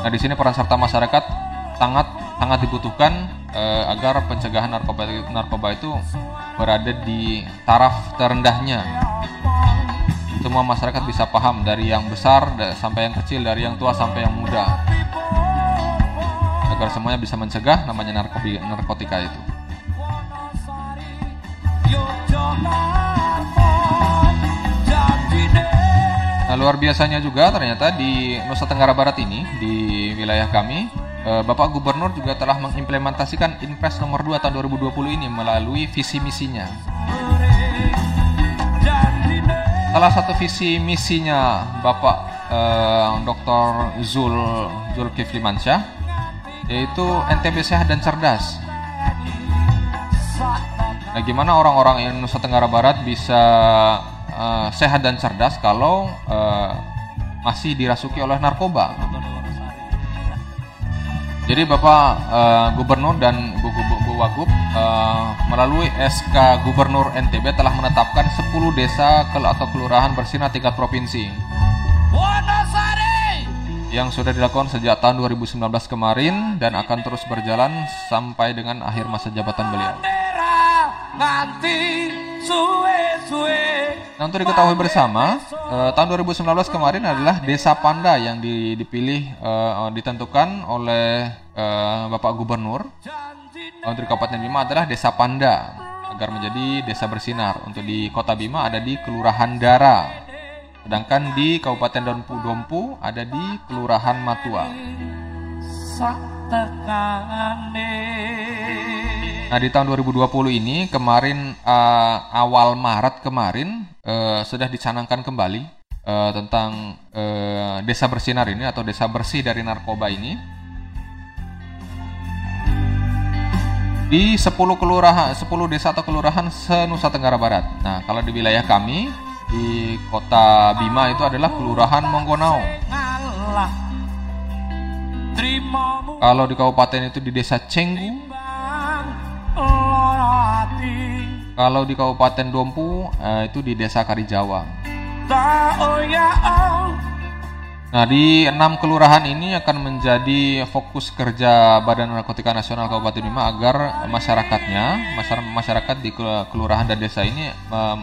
Nah, di sini peran serta masyarakat sangat sangat dibutuhkan eh, agar pencegahan narkoba narkoba itu berada di taraf terendahnya. Semua masyarakat bisa paham dari yang besar sampai yang kecil, dari yang tua sampai yang muda. Agar semuanya bisa mencegah namanya narkobi, narkotika itu. Nah, luar biasanya juga ternyata di Nusa Tenggara Barat ini, di wilayah kami, eh, Bapak Gubernur juga telah mengimplementasikan Impres nomor 2 tahun 2020 ini melalui visi misinya. Salah satu visi misinya Bapak eh, Dr. Zul Zulkifli Mansyah yaitu NTB sehat dan cerdas. Nah, gimana orang-orang yang Nusa Tenggara Barat bisa uh, sehat dan cerdas kalau uh, masih dirasuki oleh narkoba? Jadi Bapak uh, Gubernur dan Bu Wagub uh, melalui SK Gubernur NTB telah menetapkan 10 desa atau kelurahan bersinar tingkat provinsi. Yang sudah dilakukan sejak tahun 2019 kemarin dan akan terus berjalan sampai dengan akhir masa jabatan beliau. Nah untuk diketahui bersama, eh, tahun 2019 kemarin adalah Desa Panda yang dipilih eh, ditentukan oleh eh, Bapak Gubernur untuk di Kabupaten Bima adalah Desa Panda agar menjadi desa bersinar. Untuk di Kota Bima ada di Kelurahan Dara. Sedangkan di Kabupaten Dompu Dompu ada di Kelurahan Matua. Nah di tahun 2020 ini kemarin uh, awal Maret kemarin uh, sudah dicanangkan kembali uh, tentang uh, desa bersinar ini atau desa bersih dari narkoba ini di 10 kelurahan 10 desa atau kelurahan se-Nusa Tenggara Barat. Nah, kalau di wilayah kami di kota Bima itu adalah Kelurahan Monggonau. Kalau di kabupaten itu di Desa Cenggu. Kalau di Kabupaten Dompu eh, itu di Desa Karijawa. Nah, di enam kelurahan ini akan menjadi fokus kerja Badan Narkotika Nasional Kabupaten Bima agar masyarakatnya, masyarakat di kelurahan dan desa ini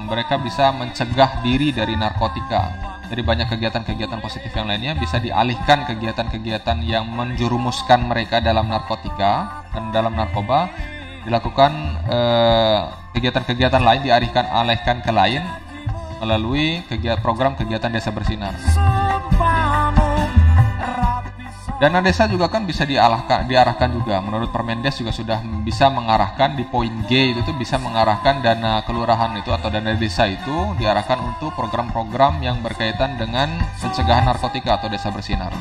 mereka bisa mencegah diri dari narkotika. Dari banyak kegiatan-kegiatan positif yang lainnya bisa dialihkan kegiatan-kegiatan yang menjurumuskan mereka dalam narkotika dan dalam narkoba dilakukan eh, kegiatan-kegiatan lain dialihkan alihkan ke lain melalui kegiatan program kegiatan desa bersinar. Dana desa juga kan bisa diarahkan, diarahkan juga. Menurut Permendes juga sudah bisa mengarahkan di poin G itu tuh bisa mengarahkan dana kelurahan itu atau dana desa itu diarahkan untuk program-program yang berkaitan dengan pencegahan narkotika atau desa bersinar.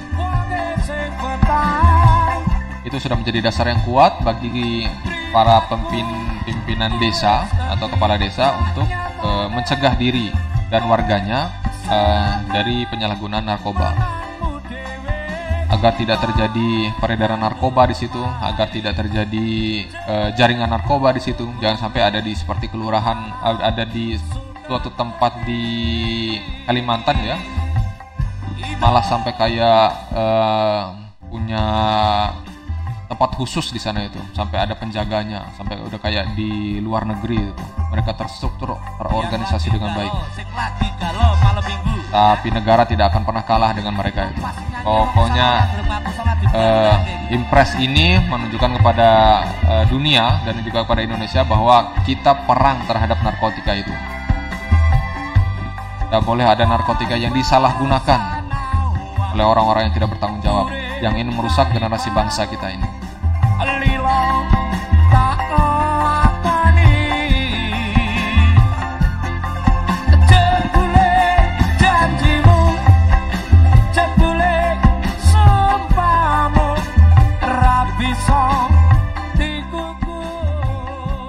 Itu sudah menjadi dasar yang kuat bagi para pemimpin pimpinan desa atau kepala desa untuk e, mencegah diri dan warganya e, dari penyalahgunaan narkoba agar tidak terjadi peredaran narkoba di situ, agar tidak terjadi uh, jaringan narkoba di situ. Jangan sampai ada di seperti kelurahan ada di suatu tempat di Kalimantan ya, malah sampai kayak uh, punya tempat khusus di sana itu, sampai ada penjaganya, sampai udah kayak di luar negeri itu. Mereka terstruktur, terorganisasi dengan baik. Tapi negara tidak akan pernah kalah dengan mereka itu. Pokoknya uh, impres ini menunjukkan kepada uh, dunia dan juga kepada Indonesia bahwa kita perang terhadap narkotika itu. Tidak boleh ada narkotika yang disalahgunakan oleh orang-orang yang tidak bertanggung jawab, yang ingin merusak generasi bangsa kita ini.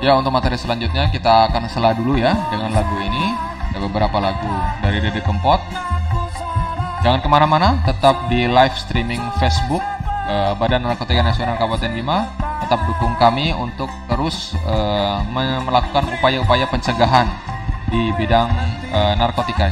Ya untuk materi selanjutnya kita akan selah dulu ya dengan lagu ini. Ada beberapa lagu dari Dede Kempot. Jangan ke mana-mana, tetap di live streaming Facebook eh, Badan Narkotika Nasional Kabupaten Bima. Tetap dukung kami untuk terus eh, melakukan upaya-upaya pencegahan di bidang eh, narkotika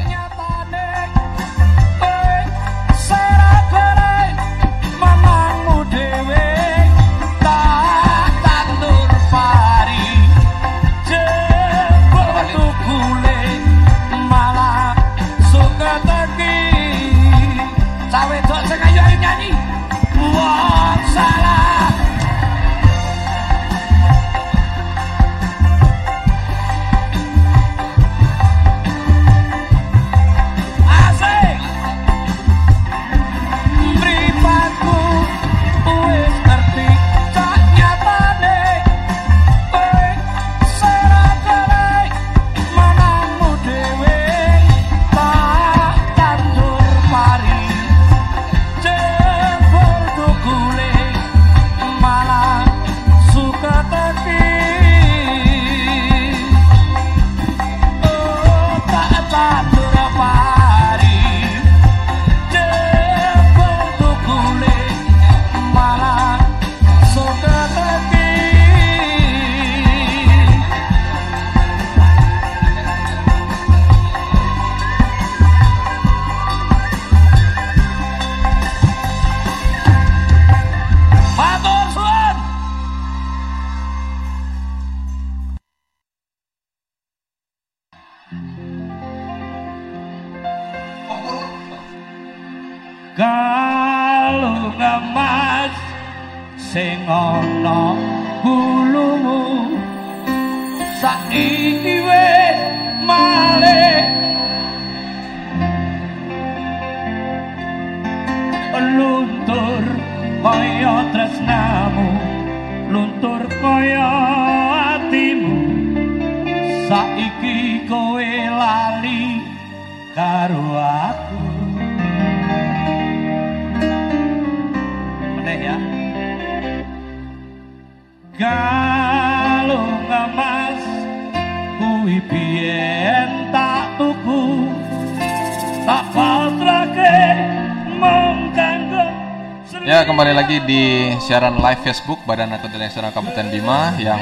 siaran live Facebook Badan Narkotika Nasional Kabupaten Bima yang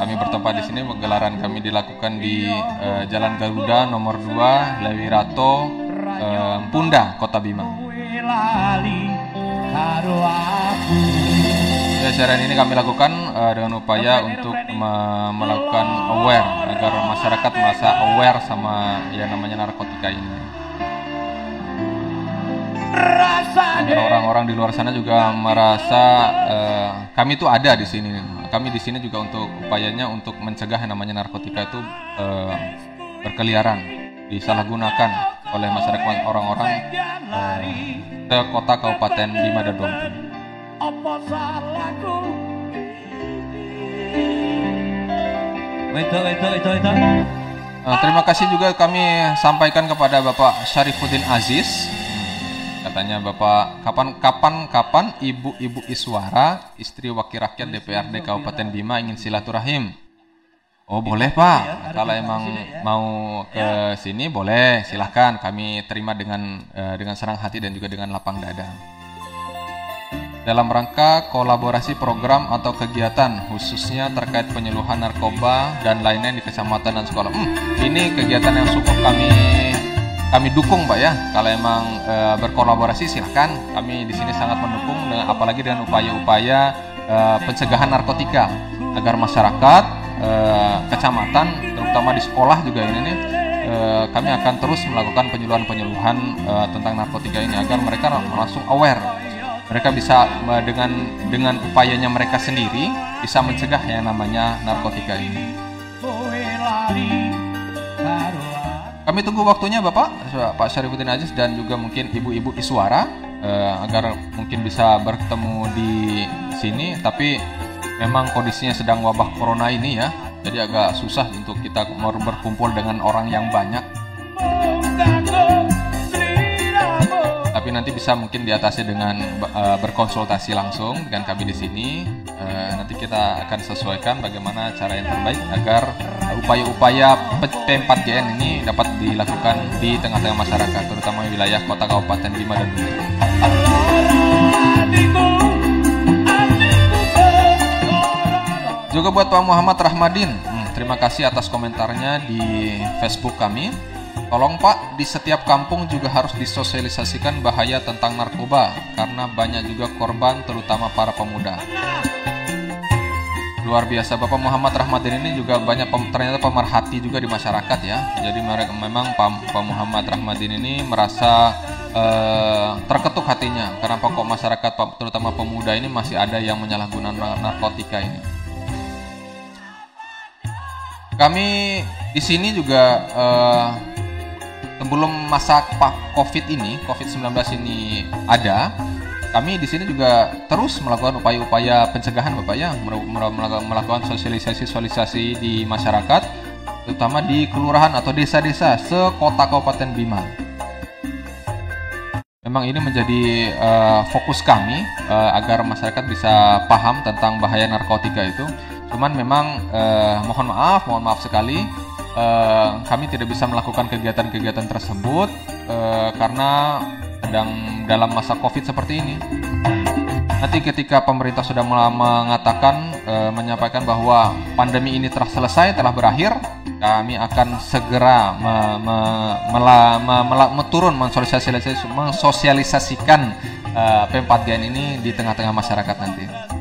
kami bertempat di sini penggelaran kami dilakukan di eh, Jalan Garuda nomor 2 Lewirato eh, Punda Kota Bima. Ya siaran ini kami lakukan eh, dengan upaya untuk me- melakukan aware agar masyarakat merasa aware sama yang namanya narkotika ini. Agar orang-orang di luar sana juga merasa eh, kami itu ada di sini. Kami di sini juga untuk upayanya untuk mencegah yang namanya narkotika itu eh, berkeliaran, disalahgunakan oleh masyarakat orang-orang eh, ke kota kabupaten Bima dan Dompu. Eh, terima kasih juga kami sampaikan kepada Bapak Syarifuddin Aziz. Katanya Bapak kapan kapan kapan Ibu-ibu Iswara, istri wakil rakyat DPRD Kabupaten Bima ingin silaturahim. Oh boleh Pak, kalau emang mau ke sini boleh, silahkan kami terima dengan eh, dengan senang hati dan juga dengan lapang dada. Dalam rangka kolaborasi program atau kegiatan khususnya terkait penyuluhan narkoba dan lainnya di kecamatan dan sekolah. Hmm, ini kegiatan yang cukup kami kami dukung, Pak ya. Kalau emang eh, berkolaborasi silahkan. Kami di sini sangat mendukung, dengan, apalagi dengan upaya-upaya eh, pencegahan narkotika agar masyarakat eh, kecamatan, terutama di sekolah juga ini nih, eh, kami akan terus melakukan penyuluhan-penyuluhan eh, tentang narkotika ini agar mereka langsung aware mereka bisa dengan dengan upayanya mereka sendiri bisa mencegah yang namanya narkotika ini. Kami tunggu waktunya Bapak Pak Syarifuddin Aziz dan juga mungkin Ibu-ibu Iswara. Eh, agar mungkin bisa bertemu di sini. Tapi memang kondisinya sedang wabah corona ini ya. Jadi agak susah untuk kita mau berkumpul dengan orang yang banyak. Kanggo sliramu tapi nanti bisa mungkin diatasi dengan eh, berkonsultasi langsung dengan kami di sini. Eh, nanti kita akan sesuaikan bagaimana cara yang terbaik agar upaya-upaya P- P4GN ini dapat dilakukan di tengah-tengah masyarakat, terutama wilayah kota kabupaten Bima dan Bumi. Juga buat Pak Muhammad Rahmadin, hmm, terima kasih atas komentarnya di Facebook kami. Tolong Pak, di setiap kampung juga harus disosialisasikan bahaya tentang narkoba karena banyak juga korban terutama para pemuda. Luar biasa Bapak Muhammad Rahmadin ini juga banyak pem- ternyata pemerhati juga di masyarakat ya. Jadi mereka memang Pak, Muhammad Rahmadin ini merasa eh, terketuk hatinya karena pokok masyarakat terutama pemuda ini masih ada yang menyalahgunakan nar- narkotika ini. Kami di sini juga eh, sebelum masa COVID ini, COVID-19 ini ada, kami di sini juga terus melakukan upaya-upaya pencegahan Bapak ya, melakukan- sosialisasi-sosialisasi di masyarakat, terutama di kelurahan atau desa-desa sekota Kabupaten Bima. Memang ini menjadi eh, fokus kami eh, agar masyarakat bisa paham tentang bahaya narkotika itu. Cuman memang eh, mohon maaf, mohon maaf sekali eh, kami tidak bisa melakukan kegiatan-kegiatan tersebut eh, karena sedang dalam masa Covid seperti ini. Nanti ketika pemerintah sudah mengatakan eh, menyampaikan bahwa pandemi ini telah selesai, telah berakhir, kami akan segera me- me- mela- me- mela- me- turun mensosialisasi- mensosialisasikan eh, P4GN ini di tengah-tengah masyarakat nanti.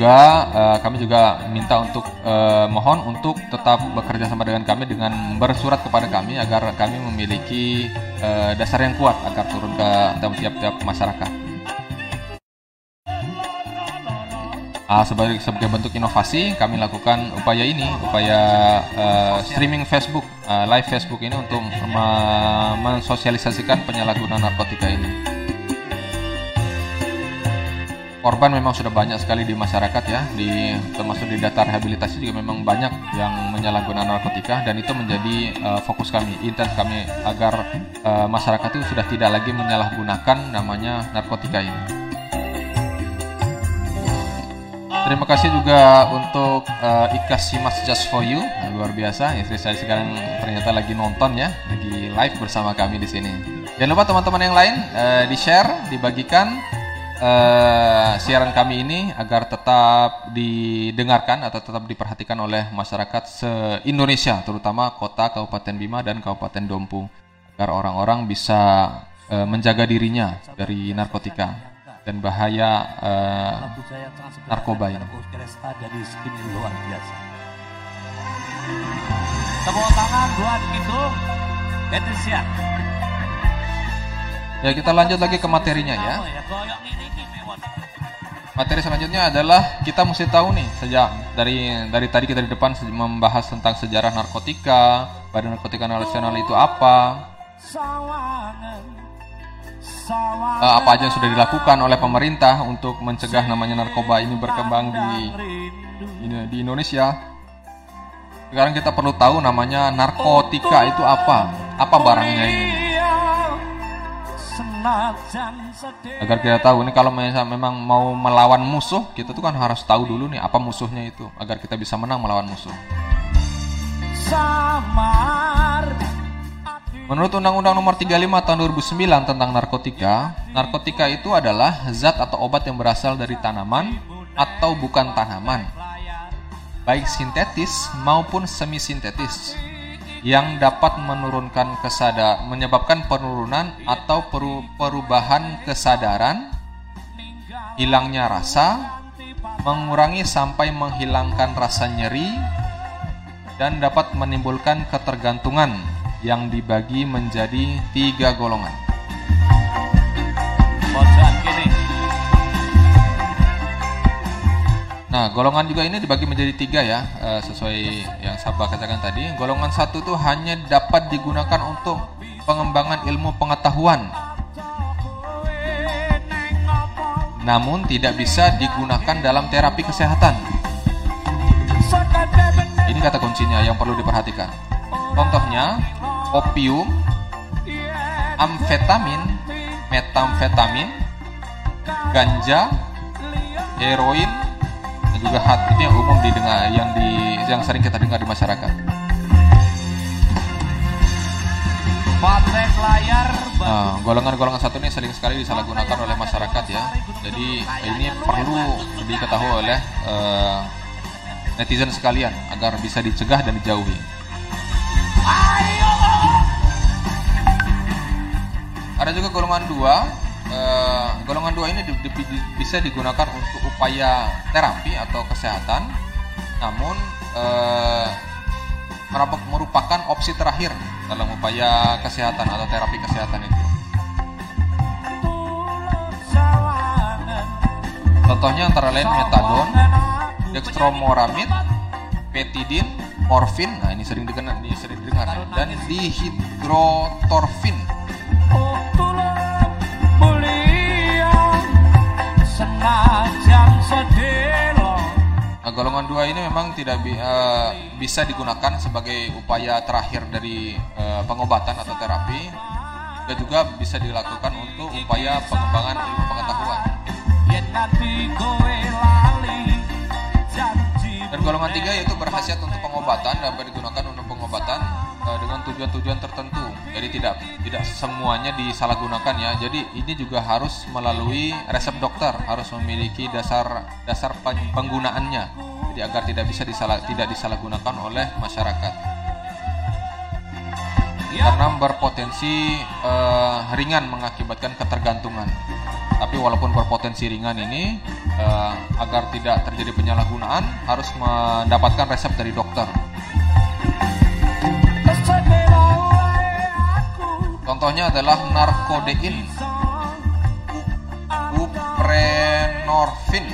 Juga uh, kami juga minta untuk uh, mohon untuk tetap bekerja sama dengan kami dengan bersurat kepada kami agar kami memiliki uh, dasar yang kuat agar turun ke tiap-tiap masyarakat. Uh, sebagai sebagai bentuk inovasi kami lakukan upaya ini, upaya uh, streaming Facebook, uh, live Facebook ini untuk mensosialisasikan penyalahgunaan narkotika ini korban memang sudah banyak sekali di masyarakat ya di termasuk di data rehabilitasi juga memang banyak yang menyalahgunakan narkotika dan itu menjadi uh, fokus kami intens kami agar uh, masyarakat itu sudah tidak lagi menyalahgunakan namanya narkotika ini. Terima kasih juga untuk uh, Ika Simas Just For You nah, luar biasa istri saya sekarang ternyata lagi nonton ya lagi live bersama kami di sini. Jangan lupa teman-teman yang lain uh, di share dibagikan uh, siaran kami ini agar tetap didengarkan atau tetap diperhatikan oleh masyarakat se-Indonesia, terutama kota, Kabupaten Bima, dan Kabupaten Dompu, agar orang-orang bisa uh, menjaga dirinya dari narkotika dan bahaya uh, narkoba ini. Tepuk tangan buat itu, Ya kita lanjut lagi ke materinya ya. Materi selanjutnya adalah kita mesti tahu nih sejak dari dari tadi kita di depan membahas tentang sejarah narkotika, Badan Narkotika Nasional itu apa, uh, apa aja yang sudah dilakukan oleh pemerintah untuk mencegah namanya narkoba ini berkembang di di Indonesia. Sekarang kita perlu tahu namanya narkotika itu apa, apa barangnya ini agar kita tahu ini kalau memang mau melawan musuh kita tuh kan harus tahu dulu nih apa musuhnya itu agar kita bisa menang melawan musuh. Menurut Undang-Undang Nomor 35 Tahun 2009 tentang narkotika, narkotika itu adalah zat atau obat yang berasal dari tanaman atau bukan tanaman, baik sintetis maupun semi sintetis yang dapat menurunkan kesadar menyebabkan penurunan atau perubahan kesadaran, hilangnya rasa, mengurangi sampai menghilangkan rasa nyeri dan dapat menimbulkan ketergantungan yang dibagi menjadi tiga golongan. Nah, golongan juga ini dibagi menjadi tiga ya, eh, sesuai yang Sabah katakan tadi. Golongan satu itu hanya dapat digunakan untuk pengembangan ilmu pengetahuan, namun tidak bisa digunakan dalam terapi kesehatan. Ini kata kuncinya yang perlu diperhatikan. Contohnya, opium, amfetamin, metamfetamin, ganja, heroin, juga hati itu yang umum didengar yang di yang sering kita dengar di masyarakat. Nah, golongan-golongan satu ini sering sekali disalahgunakan oleh masyarakat ya. Jadi ini perlu diketahui oleh uh, netizen sekalian agar bisa dicegah dan dijauhi. Ada juga golongan dua uh, golongan dua ini di, di, di, bisa digunakan untuk upaya terapi atau kesehatan, namun uh, merupakan opsi terakhir dalam upaya kesehatan atau terapi kesehatan itu. Contohnya antara lain metadon, dextromoramid, petidin, morfin, nah ini sering dikenal, ini sering didengar, dan dihidrotorfin golongan dua ini memang tidak bi uh, bisa digunakan sebagai upaya terakhir dari uh, pengobatan atau terapi, dan juga bisa dilakukan untuk upaya pengembangan ilmu pengetahuan. Dan golongan tiga yaitu berhasiat untuk pengobatan dapat digunakan untuk pengobatan dengan tujuan-tujuan tertentu. Jadi tidak tidak semuanya disalahgunakan ya. Jadi ini juga harus melalui resep dokter, harus memiliki dasar dasar penggunaannya. Jadi agar tidak bisa disalah tidak disalahgunakan oleh masyarakat. Karena berpotensi uh, ringan mengakibatkan ketergantungan. Tapi walaupun berpotensi ringan ini uh, agar tidak terjadi penyalahgunaan harus mendapatkan resep dari dokter. Contohnya adalah narkodein, uprenorfin,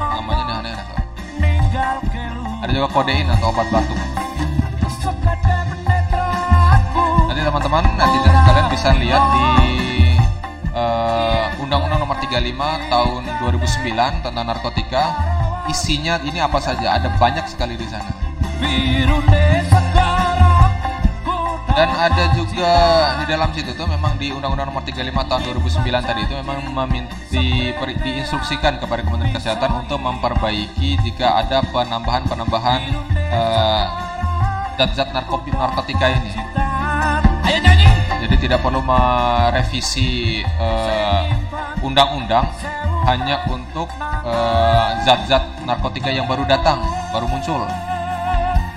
namanya nih aneh aneh. Ada juga kodein atau obat batuk. Nanti teman-teman netizen sekalian bisa lihat di uh, Undang-Undang Nomor 35 Tahun 2009 tentang narkotika. Isinya ini apa saja? Ada banyak sekali di sana. Dan ada juga di dalam situ tuh memang di Undang-Undang Nomor 35 Tahun 2009 tadi itu memang di, diinstruksikan kepada Kementerian Kesehatan untuk memperbaiki jika ada penambahan-penambahan zat-zat uh, narkotika ini. Jadi tidak perlu merevisi undang-undang uh, hanya untuk zat-zat uh, narkotika yang baru datang, baru muncul.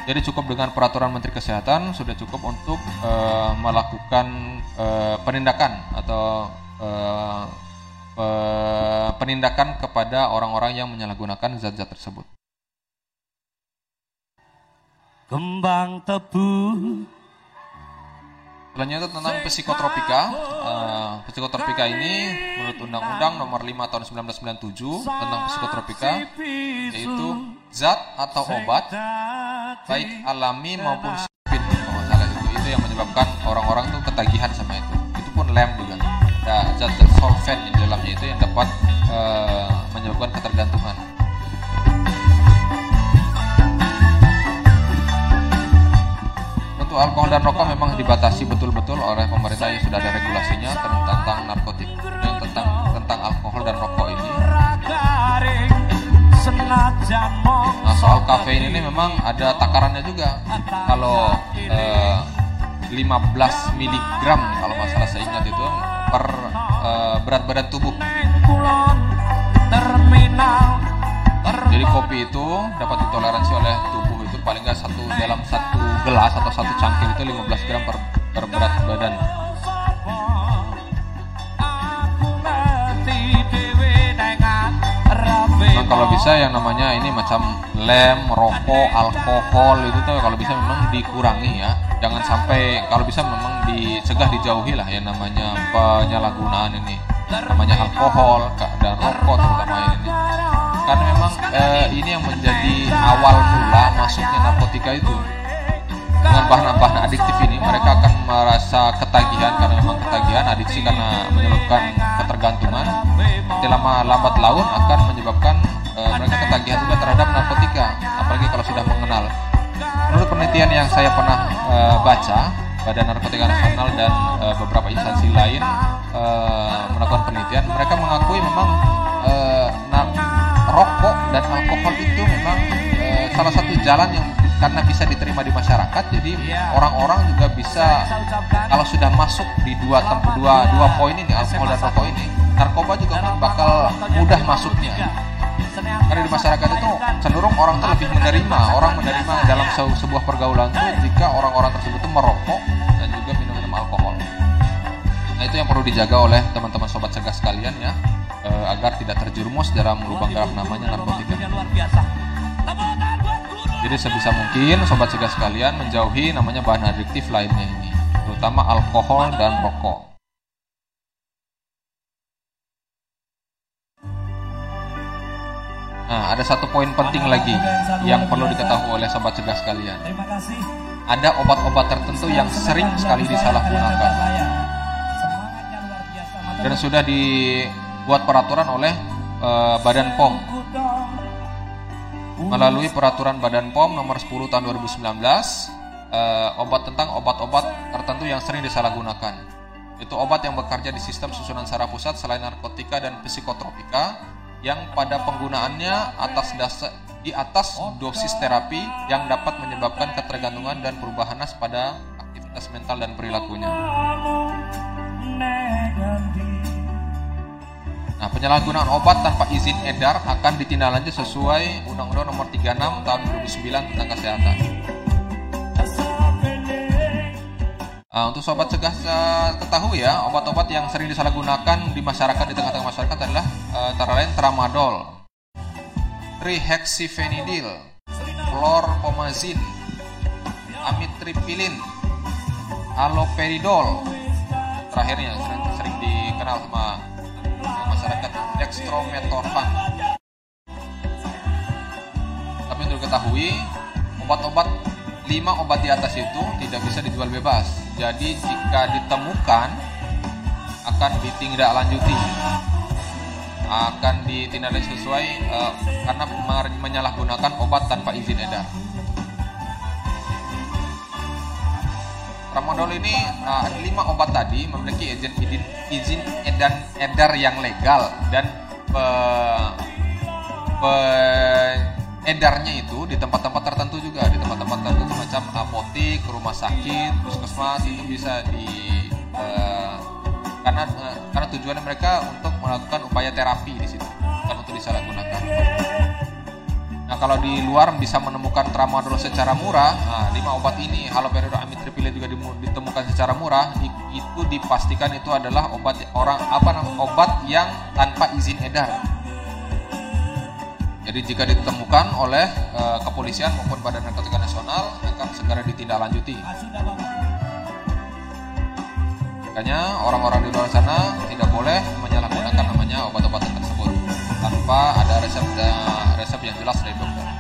Jadi cukup dengan peraturan Menteri Kesehatan sudah cukup untuk uh, melakukan uh, penindakan atau uh, penindakan kepada orang-orang yang menyalahgunakan zat-zat tersebut. Kembang tebu Selanjutnya tentang psikotropika. Uh, psikotropika ini menurut Undang-Undang Nomor 5 Tahun 1997 tentang psikotropika yaitu zat atau obat baik alami maupun spin kalau salah itu itu yang menyebabkan orang-orang tuh ketagihan sama itu. Itu pun lem juga. Ada zat-zat solvent di dalamnya itu yang dapat uh, menyebabkan ketergantungan. untuk alkohol dan rokok memang dibatasi betul-betul oleh pemerintah yang sudah ada regulasinya tentang narkotik dan tentang tentang alkohol dan rokok ini. Nah soal kafein ini memang ada takarannya juga. Kalau eh, 15 mg kalau masalah saya ingat itu per eh, berat badan tubuh. Jadi kopi itu dapat ditoleransi oleh tubuh itu paling nggak satu dalam satu gelas atau satu cangkir itu 15 gram per, per berat badan. Nah, kalau bisa yang namanya ini macam lem, rokok, alkohol itu tuh kalau bisa memang dikurangi ya. Jangan sampai kalau bisa memang dicegah dijauhi lah yang namanya penyalahgunaan ini. Namanya alkohol dan rokok terutama ini karena memang eh, ini yang menjadi awal mula masuknya narkotika itu dengan bahan-bahan adiktif ini mereka akan merasa ketagihan karena memang ketagihan adiksi karena menyebabkan ketergantungan. Nanti lama lambat laun akan menyebabkan eh, mereka ketagihan juga terhadap narkotika apalagi kalau sudah mengenal. Menurut penelitian yang saya pernah eh, baca Badan Narkotika Nasional dan e, beberapa instansi lain e, melakukan penelitian mereka mengakui memang e, rokok dan alkohol itu memang e, salah satu jalan yang karena bisa diterima di masyarakat jadi orang-orang juga bisa kalau sudah masuk di dua dua dua poin ini alkohol dan rokok ini narkoba juga bakal mudah masuknya. karena di masyarakat itu cenderung orang itu lebih menerima orang menerima dalam sebuah pergaulan itu jika orang-orang tersebut itu merokok dan juga minum-minum alkohol. Nah itu yang perlu dijaga oleh teman-teman sobat cergas sekalian ya eh, agar tidak terjerumus dalam lubang gelap namanya narkotika. Jadi sebisa mungkin sobat cerdas sekalian menjauhi namanya bahan adiktif lainnya ini, terutama alkohol dan rokok. Nah, ada satu poin penting lagi yang perlu diketahui oleh sobat cerdas sekalian. Ada obat-obat tertentu yang sering sekali disalahgunakan. Dan sudah dibuat peraturan oleh uh, Badan POM melalui peraturan Badan POM nomor 10 tahun 2019 uh, obat tentang obat-obat tertentu yang sering disalahgunakan. Itu obat yang bekerja di sistem susunan saraf pusat selain narkotika dan psikotropika yang pada penggunaannya atas dasar di atas dosis terapi yang dapat menyebabkan ketergantungan dan perubahan pada aktivitas mental dan perilakunya. Nah, penyalahgunaan obat tanpa izin edar akan ditindaklanjuti sesuai Undang-Undang Nomor 36 Tahun 2009 tentang kesehatan. Nah, untuk sobat cegah ketahui ya, obat-obat yang sering disalahgunakan di masyarakat di tengah-tengah masyarakat adalah uh, antara lain tramadol. trihexyphenidil, chlorpromazine, amitriptyline, haloperidol. Terakhirnya sering, sering dikenal sama masyarakat dextromethorphan. Tapi untuk diketahui, obat-obat lima obat di atas itu tidak bisa dijual bebas. Jadi jika ditemukan akan ditindaklanjuti akan ditindaklanjuti sesuai uh, karena menyalahgunakan obat tanpa izin edar. Tramadol ini uh, lima obat tadi memiliki izin izin, izin edan edar yang legal dan pe, pe, edarnya itu di tempat-tempat tertentu juga di tempat-tempat tertentu macam apotik, rumah sakit, puskesmas itu bisa di uh, karena uh, karena tujuannya mereka untuk melakukan upaya terapi di situ bukan untuk disalahgunakan. Nah kalau di luar bisa menemukan tramadol secara murah, nah, lima obat ini haloperidol amitriptyline juga ditemukan secara murah, itu dipastikan itu adalah obat orang apa namanya obat yang tanpa izin edar. Jadi jika ditemukan oleh uh, kepolisian maupun Badan Narkotika Nasional akan segera ditindaklanjuti. Makanya orang-orang di luar sana tidak boleh menyalahgunakan namanya obat-obatan tersebut tanpa ada resep resep yang jelas dari dokter.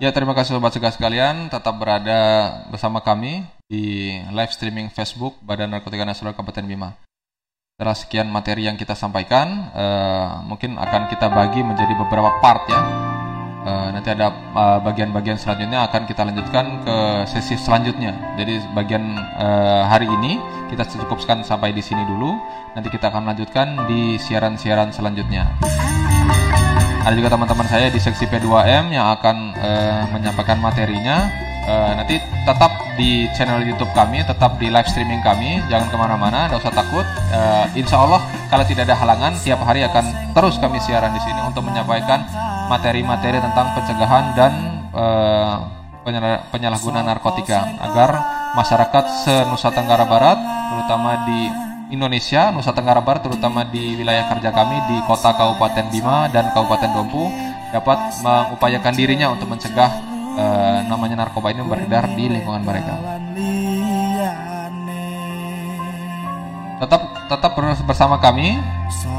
Ya terima kasih sobat segas sekalian tetap berada bersama kami di live streaming Facebook Badan Narkotika Nasional Kabupaten Bima. Setelah sekian materi yang kita sampaikan, uh, mungkin akan kita bagi menjadi beberapa part ya. Uh, nanti ada bagian-bagian uh, selanjutnya akan kita lanjutkan ke sesi selanjutnya. Jadi bagian uh, hari ini kita cukupkan sampai di sini dulu. Nanti kita akan lanjutkan di siaran-siaran selanjutnya. Ada juga teman-teman saya di seksi P2M yang akan uh, menyampaikan materinya. Uh, nanti tetap di channel YouTube kami, tetap di live streaming kami. Jangan ke mana-mana, tidak usah takut. Uh, insya Allah kalau tidak ada halangan, tiap hari akan terus kami siaran di sini untuk menyampaikan materi-materi tentang pencegahan dan uh, penyalahgunaan narkotika agar masyarakat se-Nusa Tenggara Barat, terutama di Indonesia, Nusa Tenggara Barat, terutama di wilayah kerja kami di kota Kabupaten Bima dan Kabupaten Dompu dapat mengupayakan dirinya untuk mencegah uh, namanya narkoba ini beredar di lingkungan mereka. Tetap tetap bersama kami.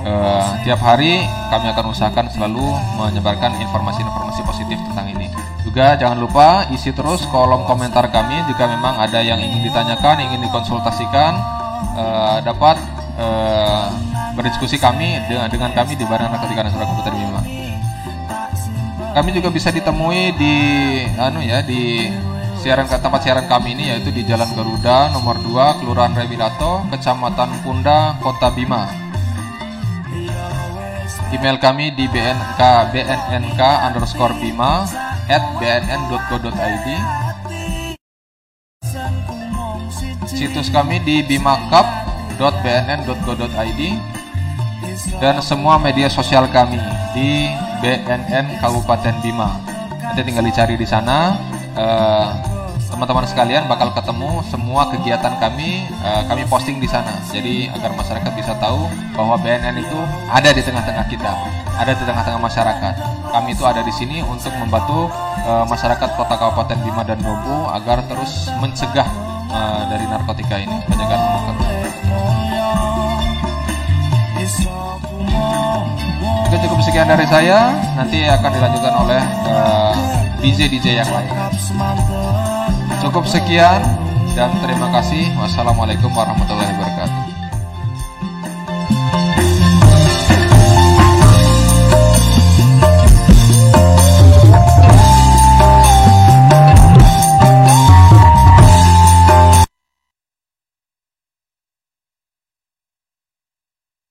Uh, tiap hari kami akan usahakan selalu menyebarkan informasi-informasi positif tentang ini. Juga jangan lupa isi terus kolom komentar kami jika memang ada yang ingin ditanyakan, ingin dikonsultasikan uh, dapat uh, berdiskusi kami dengan, dengan kami di Badan Narkotika Nasional Kabupaten Bima. Kami juga bisa ditemui di anu ya di siaran tempat siaran kami ini yaitu di Jalan Garuda nomor 2 Kelurahan Rewilato, Kecamatan Punda, Kota Bima. Email kami di bnk bnnk underscore bima at bnn.go.id situs kami di bimakap.bnn.go.id dan semua media sosial kami di BNN Kabupaten Bima. Nanti tinggal dicari di sana. Eh, teman-teman sekalian bakal ketemu semua kegiatan kami eh, kami posting di sana. Jadi agar masyarakat bisa tahu bahwa BNN itu ada di tengah-tengah kita, ada di tengah-tengah masyarakat. Kami itu ada di sini untuk membantu eh, masyarakat Kota Kabupaten Bima dan Dombu agar terus mencegah uh, dari narkotika ini. Penjagaan narkotika Oke cukup sekian dari saya. Nanti akan dilanjutkan oleh eh, uh, DJ DJ yang lain. Cukup sekian dan terima kasih. Wassalamualaikum warahmatullahi wabarakatuh.